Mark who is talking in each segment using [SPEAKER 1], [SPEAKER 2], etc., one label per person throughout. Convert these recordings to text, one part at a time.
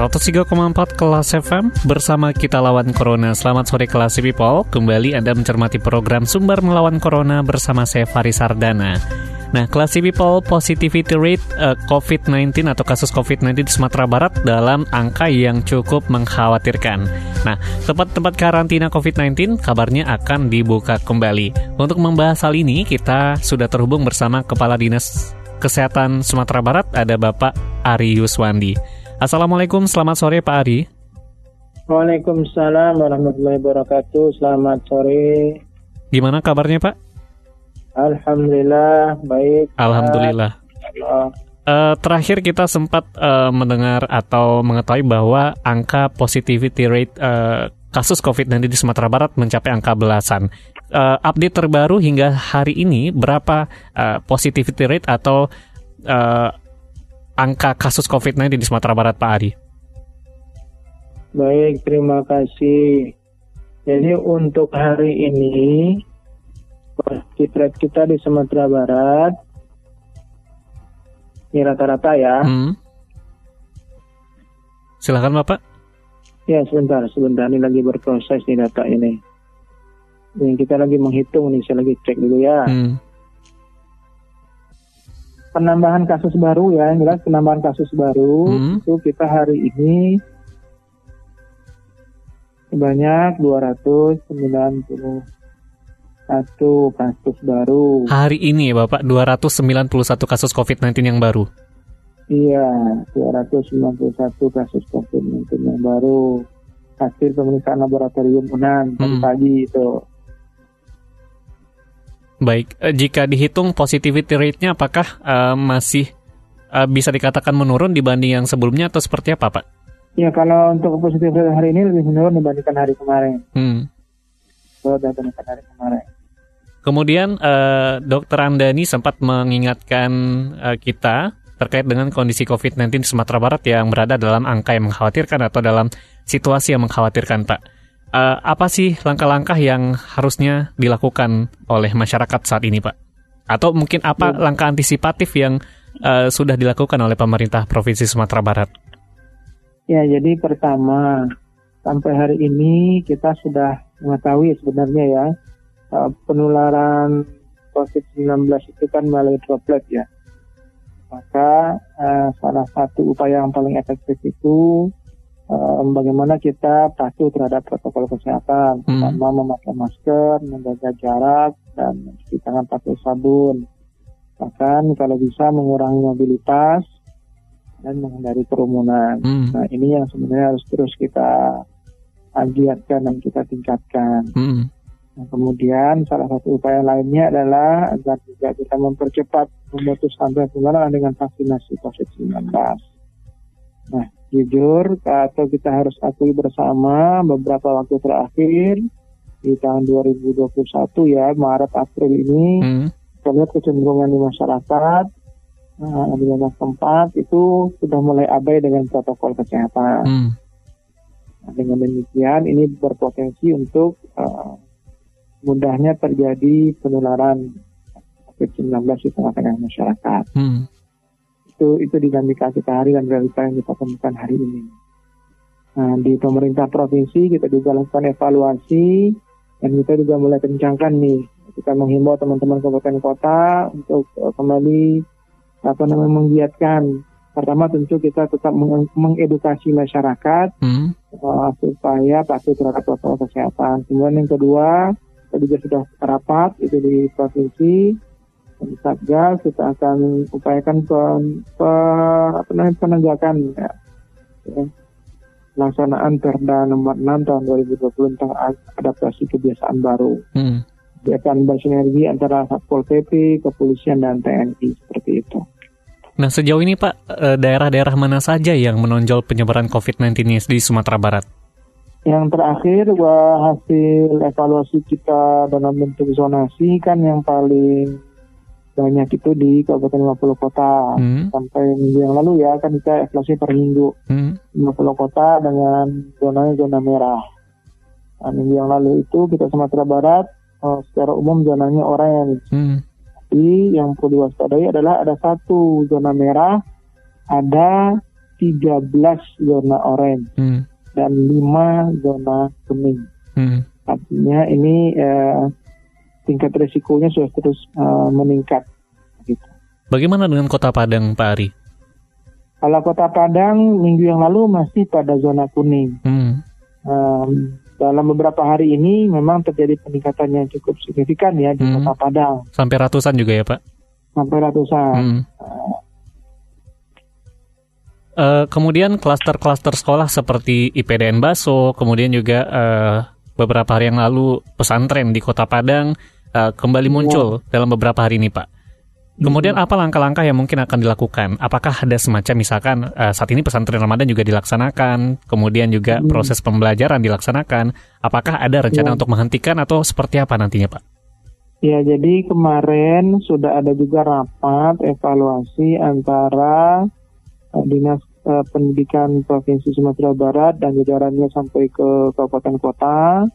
[SPEAKER 1] Empat kelas FM bersama kita lawan Corona. Selamat sore kelas people. Kembali Anda mencermati program Sumber Melawan Corona bersama saya Faris Sardana. Nah, kelas people positivity rate uh, COVID-19 atau kasus COVID-19 di Sumatera Barat dalam angka yang cukup mengkhawatirkan. Nah, tempat-tempat karantina COVID-19 kabarnya akan dibuka kembali. Untuk membahas hal ini, kita sudah terhubung bersama Kepala Dinas Kesehatan Sumatera Barat, ada Bapak Ari Yuswandi. Assalamualaikum, selamat sore Pak Ari.
[SPEAKER 2] Waalaikumsalam warahmatullahi wabarakatuh. Selamat sore.
[SPEAKER 1] Gimana kabarnya Pak?
[SPEAKER 2] Alhamdulillah baik.
[SPEAKER 1] Alhamdulillah. Uh, terakhir kita sempat uh, mendengar atau mengetahui bahwa angka positivity rate uh, kasus COVID-19 di Sumatera Barat mencapai angka belasan. Uh, update terbaru hingga hari ini berapa uh, positivity rate atau uh, angka kasus COVID-19 di Sumatera Barat, Pak Ari?
[SPEAKER 2] Baik, terima kasih. Jadi untuk hari ini, positif rate kita di Sumatera Barat, ini rata-rata ya. Hmm.
[SPEAKER 1] Silakan Bapak.
[SPEAKER 2] Ya, sebentar, sebentar. Ini lagi berproses di data ini. Ini kita lagi menghitung nih, saya lagi cek dulu ya. Hmm penambahan kasus baru ya, yang jelas penambahan kasus baru hmm. itu kita hari ini sebanyak 291 kasus baru.
[SPEAKER 1] Hari ini ya Bapak, 291 kasus COVID-19 yang baru.
[SPEAKER 2] Iya, 291 kasus COVID-19 yang baru. Hasil pemeriksaan laboratorium UNAN hmm. pagi itu.
[SPEAKER 1] Baik, eh, jika dihitung positivity rate-nya apakah uh, masih uh, bisa dikatakan menurun dibanding yang sebelumnya atau seperti apa, Pak?
[SPEAKER 2] Ya, kalau untuk positivity rate hari ini lebih menurun dibandingkan hari kemarin. Hmm. So, dibandingkan hari kemarin.
[SPEAKER 1] Kemudian uh, Dokter Andani sempat mengingatkan uh, kita terkait dengan kondisi COVID-19 di Sumatera Barat yang berada dalam angka yang mengkhawatirkan atau dalam situasi yang mengkhawatirkan, Pak uh, apa sih langkah-langkah yang harusnya dilakukan oleh masyarakat saat ini, Pak? Atau mungkin apa ya. langkah antisipatif yang uh, sudah dilakukan oleh pemerintah Provinsi Sumatera Barat?
[SPEAKER 2] Ya, jadi pertama sampai hari ini kita sudah mengetahui sebenarnya ya uh, penularan COVID-19 itu kan melalui droplet ya. Maka uh, salah satu upaya yang paling efektif itu um, bagaimana kita patuh terhadap protokol kesehatan, hmm. memakai masker, menjaga jarak, dan mencuci tangan pakai sabun. Bahkan kalau bisa mengurangi mobilitas dan menghindari kerumunan. Hmm. Nah ini yang sebenarnya harus terus kita giatkan dan kita tingkatkan. Hmm. Nah, kemudian salah satu upaya lainnya adalah agar juga kita mempercepat memutus rantai penularan dengan vaksinasi COVID-19. Nah, jujur atau kita harus akui bersama beberapa waktu terakhir di tahun 2021 ya Maret April ini hmm. kita lihat kecenderungan di masyarakat nah, di banyak tempat itu sudah mulai abai dengan protokol kesehatan. Hmm. Nah, dengan demikian ini berpotensi untuk uh, mudahnya terjadi penularan COVID-19 di tengah-tengah masyarakat. Hmm itu itu dinamika kita hari dan realita yang kita temukan hari ini. Nah, di pemerintah provinsi kita juga lakukan evaluasi dan kita juga mulai kencangkan nih. Kita menghimbau teman-teman kabupaten kota untuk uh, kembali apa namanya menggiatkan. Pertama tentu kita tetap meng mengedukasi masyarakat hmm. uh, supaya patuh terhadap protokol kesehatan. Kemudian yang kedua, kita juga sudah rapat itu di provinsi Satgas kita akan upayakan pen, pe, apa namanya, penegakan ya, ya, pelaksanaan Perda nomor 6 tahun 2020 tentang adaptasi kebiasaan baru. Hmm. Dia akan bersinergi antara Satpol PP, kepolisian, dan TNI seperti itu.
[SPEAKER 1] Nah sejauh ini Pak, eh, daerah-daerah mana saja yang menonjol penyebaran COVID-19 ini di Sumatera Barat?
[SPEAKER 2] Yang terakhir wah, hasil evaluasi kita dalam bentuk zonasi kan yang paling banyak itu di Kabupaten 50 Kota
[SPEAKER 1] Hmm.
[SPEAKER 2] sampai minggu yang lalu ya kan kita evaluasi per minggu
[SPEAKER 1] Hmm.
[SPEAKER 2] 50 kota dengan zonanya zona merah. Nah, minggu yang lalu itu kita Sumatera Barat eh, secara umum zonanya orange.
[SPEAKER 1] Hmm.
[SPEAKER 2] Tapi yang perlu diwaspadai adalah ada satu zona merah, ada 13 zona orange
[SPEAKER 1] Hmm.
[SPEAKER 2] dan 5 zona kuning.
[SPEAKER 1] Hmm.
[SPEAKER 2] Artinya ini eh, tingkat resikonya sudah terus eh, meningkat. Gitu.
[SPEAKER 1] Bagaimana dengan Kota Padang, Pak Ari?
[SPEAKER 2] Kalau Kota Padang minggu yang lalu masih pada zona kuning.
[SPEAKER 1] Hmm.
[SPEAKER 2] Em, dalam beberapa hari ini memang terjadi peningkatan yang cukup signifikan ya di
[SPEAKER 1] Hmm.
[SPEAKER 2] Kota Padang
[SPEAKER 1] Sampai ratusan juga ya, Pak?
[SPEAKER 2] sampai ratusan.
[SPEAKER 1] Hmm. Eh, kemudian klaster-klaster sekolah seperti IPDN Baso, kemudian juga eh, beberapa hari yang lalu pesantren di Kota Padang eh, kembali muncul dalam beberapa hari ini, Pak. Kemudian apa langkah-langkah yang mungkin akan dilakukan? Apakah ada semacam misalkan eh, saat ini pesantren Ramadan juga dilaksanakan, kemudian juga
[SPEAKER 2] Hmm.
[SPEAKER 1] proses pembelajaran dilaksanakan. Apakah ada rencana
[SPEAKER 2] Ya.
[SPEAKER 1] untuk menghentikan atau seperti apa nantinya, Pak?
[SPEAKER 2] Ya, jadi kemarin sudah ada juga rapat evaluasi antara eh, Dinas eh, Pendidikan Provinsi Sumatera Barat dan jajarannya sampai ke kabupaten kota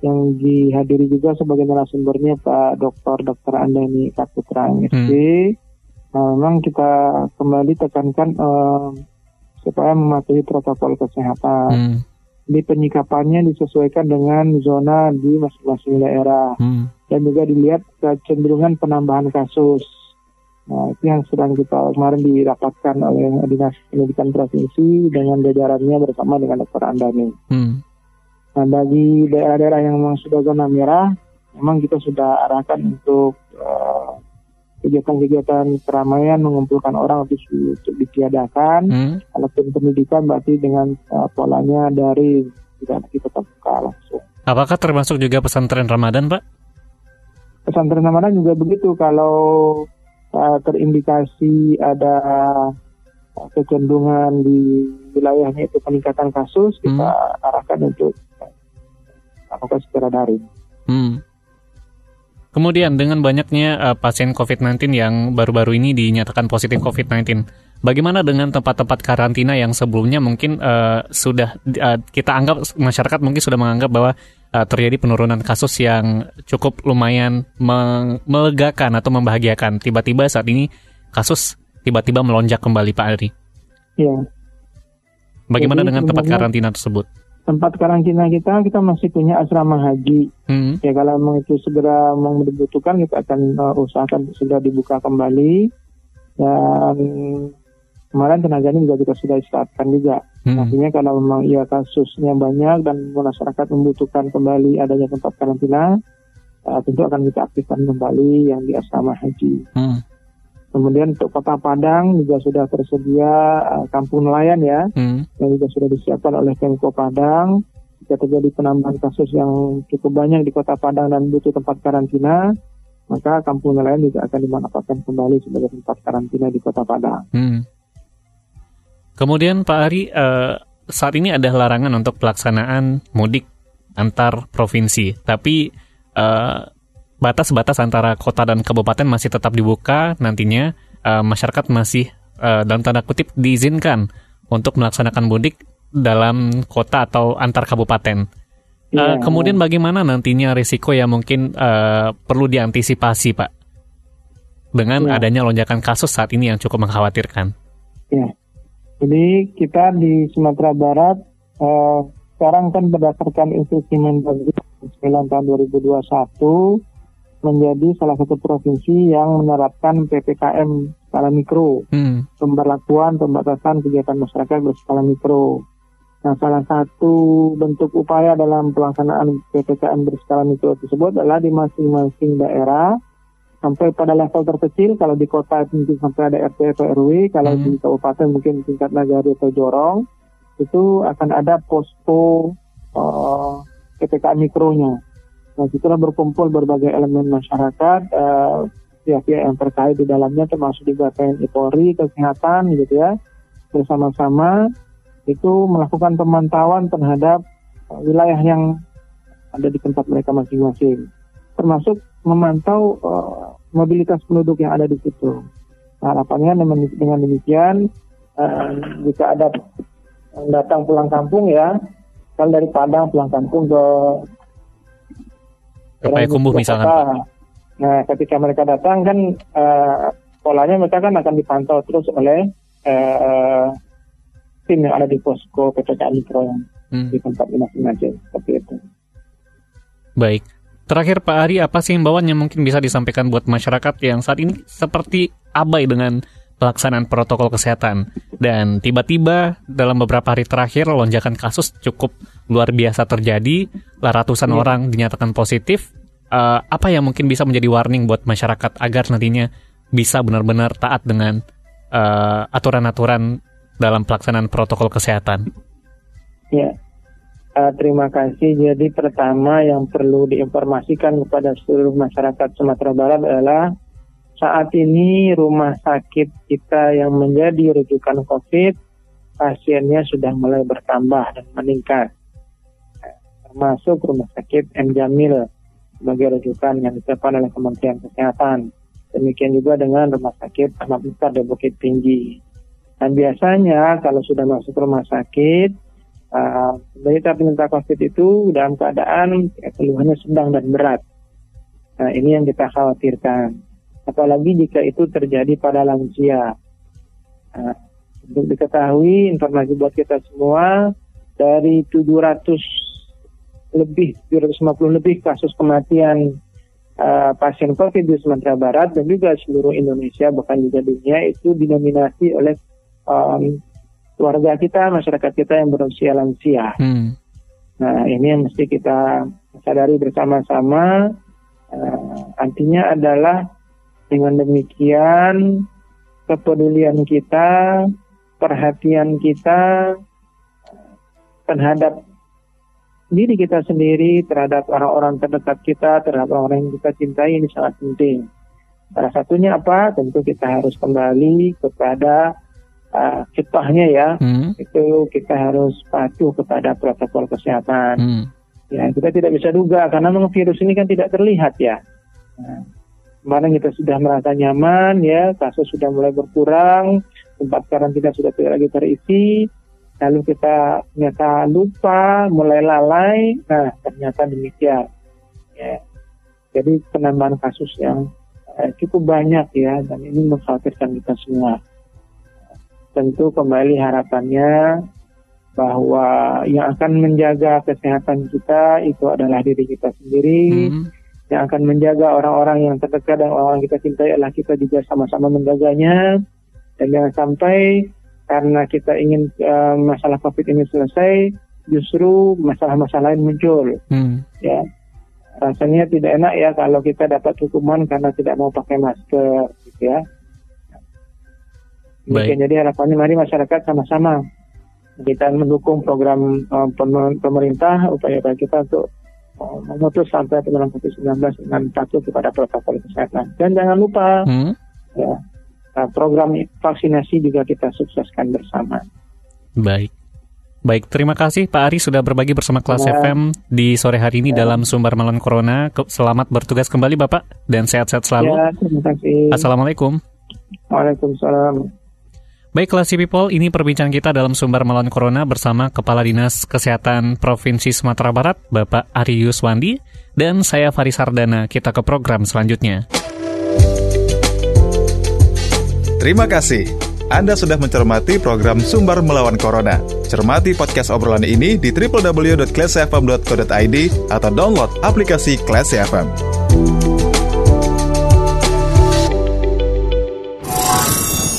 [SPEAKER 2] yang dihadiri juga sebagai narasumbernya Pak Dr. Dr. Andani Kaputra MSc. Nah, memang kita kembali tekankan eh, supaya mematuhi protokol kesehatan.
[SPEAKER 1] Hmm.
[SPEAKER 2] Jadi penyikapannya disesuaikan dengan zona di masing-masing daerah
[SPEAKER 1] Hmm.
[SPEAKER 2] dan juga dilihat kecenderungan penambahan kasus. Nah, itu yang sedang kita kemarin dirapatkan oleh Dinas Pendidikan Provinsi dengan jajarannya bersama dengan Dr. Andani.
[SPEAKER 1] Hmm.
[SPEAKER 2] Nah, bagi daerah-daerah yang memang sudah zona merah, memang kita sudah arahkan untuk eh, kegiatan-kegiatan keramaian mengumpulkan orang untuk, untuk ditiadakan.
[SPEAKER 1] Hmm.
[SPEAKER 2] Kalaupun pendidikan berarti dengan eh, polanya dari tidak kita tetap buka langsung.
[SPEAKER 1] Apakah termasuk juga pesantren Ramadan, Pak?
[SPEAKER 2] pesantren Ramadan juga begitu kalau uh, terindikasi ada uh, kecenderungan di wilayahnya itu peningkatan kasus kita arahkan untuk uh, lakukan secara daring.
[SPEAKER 1] Hmm. Kemudian dengan banyaknya uh, pasien COVID-19 yang baru-baru ini dinyatakan positif COVID-19, bagaimana dengan tempat-tempat karantina yang sebelumnya mungkin uh, sudah uh, kita anggap masyarakat mungkin sudah menganggap bahwa uh, terjadi penurunan kasus yang cukup lumayan melegakan atau membahagiakan. Tiba-tiba saat ini kasus tiba-tiba melonjak kembali Pak Ari.
[SPEAKER 2] Ya,
[SPEAKER 1] Bagaimana
[SPEAKER 2] Jadi
[SPEAKER 1] dengan tempat karantina tersebut?
[SPEAKER 2] Tempat karantina kita kita masih punya asrama haji.
[SPEAKER 1] Hmm.
[SPEAKER 2] Ya kalau memang itu segera memang dibutuhkan kita akan uh, usahakan segera dibuka kembali dan kemarin tenaganya juga kita sudah istirahatkan juga.
[SPEAKER 1] Hmm.
[SPEAKER 2] Artinya kalau memang iya kasusnya banyak dan masyarakat membutuhkan kembali adanya tempat karantina, uh, tentu akan kita aktifkan kembali yang di asrama haji.
[SPEAKER 1] Hmm.
[SPEAKER 2] Kemudian untuk kota Padang juga sudah tersedia uh, kampung nelayan ya,
[SPEAKER 1] Hmm.
[SPEAKER 2] yang juga sudah disiapkan oleh Pemko Padang. Jika terjadi penambahan kasus yang cukup banyak di kota Padang dan butuh tempat karantina, maka kampung nelayan juga akan dimanfaatkan kembali sebagai tempat karantina di kota Padang.
[SPEAKER 1] Hmm. Kemudian Pak Ari, eh, saat ini ada larangan untuk pelaksanaan mudik antar provinsi, tapi eh, batas-batas antara kota dan kabupaten masih tetap dibuka. Nantinya eh, masyarakat masih eh, dalam tanda kutip diizinkan untuk melaksanakan mudik dalam kota atau antar kabupaten. Eh,
[SPEAKER 2] Iya.
[SPEAKER 1] kemudian bagaimana nantinya risiko yang mungkin eh, perlu diantisipasi, Pak? Dengan
[SPEAKER 2] Iya.
[SPEAKER 1] adanya lonjakan kasus saat ini yang cukup mengkhawatirkan.
[SPEAKER 2] Ya. Jadi kita di Sumatera Barat eh, sekarang kan berdasarkan instruksi Mendagri 9 tahun 2021 menjadi salah satu provinsi yang menerapkan PPKM skala mikro,
[SPEAKER 1] Hmm.
[SPEAKER 2] pemberlakuan pembatasan kegiatan masyarakat berskala mikro. Nah, salah satu bentuk upaya dalam pelaksanaan PPKM berskala mikro tersebut adalah di masing-masing daerah sampai pada level terkecil kalau di kota mungkin sampai ada RT atau RW kalau
[SPEAKER 1] Hmm.
[SPEAKER 2] di kabupaten mungkin tingkat nagari atau jorong itu akan ada posko eh, PPKM mikronya Nah, situlah berkumpul berbagai elemen masyarakat, uh, pihak-pihak yang terkait di dalamnya termasuk juga TNI Polri, kesehatan gitu ya, bersama-sama itu melakukan pemantauan terhadap uh, wilayah yang ada di tempat mereka masing-masing, termasuk memantau uh, mobilitas penduduk yang ada di situ. Harapannya dengan demikian, uh, jika ada yang datang pulang kampung ya, kalau dari Padang pulang kampung ke
[SPEAKER 1] ke Payakumbuh misalkan. Kota.
[SPEAKER 2] Nah, ketika mereka datang kan uh, polanya mereka kan akan dipantau terus oleh uh, tim yang ada di posko PPKM Mikro yang hmm. di tempat masing-masing seperti itu.
[SPEAKER 1] Baik. Terakhir Pak Ari, apa sih imbauan yang mungkin bisa disampaikan buat masyarakat yang saat ini seperti abai dengan pelaksanaan protokol kesehatan. Dan tiba-tiba dalam beberapa hari terakhir lonjakan kasus cukup luar biasa terjadi, ratusan yeah. orang dinyatakan positif. Uh, apa yang mungkin bisa menjadi warning buat masyarakat agar nantinya bisa benar-benar taat dengan uh, aturan-aturan dalam pelaksanaan protokol kesehatan?
[SPEAKER 2] Ya, uh, terima kasih. Jadi pertama yang perlu diinformasikan kepada seluruh masyarakat Sumatera Barat adalah saat ini rumah sakit kita yang menjadi rujukan COVID, pasiennya sudah mulai bertambah dan meningkat. Termasuk rumah sakit M. Jamil sebagai rujukan yang ditetapkan oleh Kementerian Kesehatan. Demikian juga dengan rumah sakit Ahmad Mukhtar di Bukit Tinggi. Dan biasanya kalau sudah masuk rumah sakit, uh, penderita COVID itu dalam keadaan keluhannya sedang dan berat. Nah, ini yang kita khawatirkan apalagi jika itu terjadi pada lansia. Nah, untuk diketahui informasi buat kita semua dari 700 lebih 750 lebih kasus kematian uh, pasien COVID di Sumatera Barat dan juga seluruh Indonesia bahkan juga dunia itu dinominasi oleh um, keluarga kita, masyarakat kita yang berusia lansia. Hmm. Nah ini yang mesti kita sadari bersama-sama. Uh, artinya adalah dengan demikian, kepedulian kita, perhatian kita terhadap diri kita sendiri, terhadap orang-orang terdekat kita, terhadap orang-orang yang kita cintai ini sangat penting. Salah satunya apa? Tentu kita harus kembali kepada uh, ya. Hmm. Itu kita harus patuh kepada protokol kesehatan. Hmm. Ya, kita tidak bisa duga karena memang virus ini kan tidak terlihat ya. Nah, Kemarin kita sudah merasa nyaman ya, kasus sudah mulai berkurang, tempat karantina sudah tidak lagi terisi, lalu kita ternyata lupa, mulai lalai, nah ternyata demikian. Ya. Jadi penambahan kasus yang eh, cukup banyak ya, dan ini mengkhawatirkan kita semua. Tentu kembali harapannya bahwa yang akan menjaga kesehatan kita itu adalah diri kita sendiri. Hmm yang akan menjaga orang-orang yang terdekat dan orang-orang kita cintai adalah kita juga sama-sama menjaganya dan jangan sampai karena kita ingin uh, masalah covid ini selesai justru masalah-masalah lain muncul. Hmm. ya. Rasanya tidak enak ya kalau kita dapat hukuman karena tidak mau pakai masker gitu ya. Baik. jadi harapannya mari masyarakat sama-sama. Kita mendukung program uh, pemerintah upaya-upaya kita untuk memutus sampai penularan COVID-19 dengan patuh kepada protokol kesehatan. Dan jangan lupa hmm? ya, nah, program vaksinasi juga kita sukseskan bersama.
[SPEAKER 1] Baik. Baik, terima kasih Pak Ari sudah berbagi bersama kelas ya. FM di sore hari ini ya. dalam Sumber Melawan Corona. Selamat bertugas kembali Bapak dan sehat-sehat selalu. Ya, terima kasih. Assalamualaikum.
[SPEAKER 2] Waalaikumsalam.
[SPEAKER 1] Baiklah si people, ini perbincangan kita dalam sumber melawan corona bersama Kepala Dinas Kesehatan Provinsi Sumatera Barat, Bapak Ari Yuswandi, dan saya Faris Sardana. Kita ke program selanjutnya.
[SPEAKER 3] Terima kasih. Anda sudah mencermati program Sumber Melawan Corona. Cermati podcast obrolan ini di www.classfm.co.id atau download aplikasi Classy FM.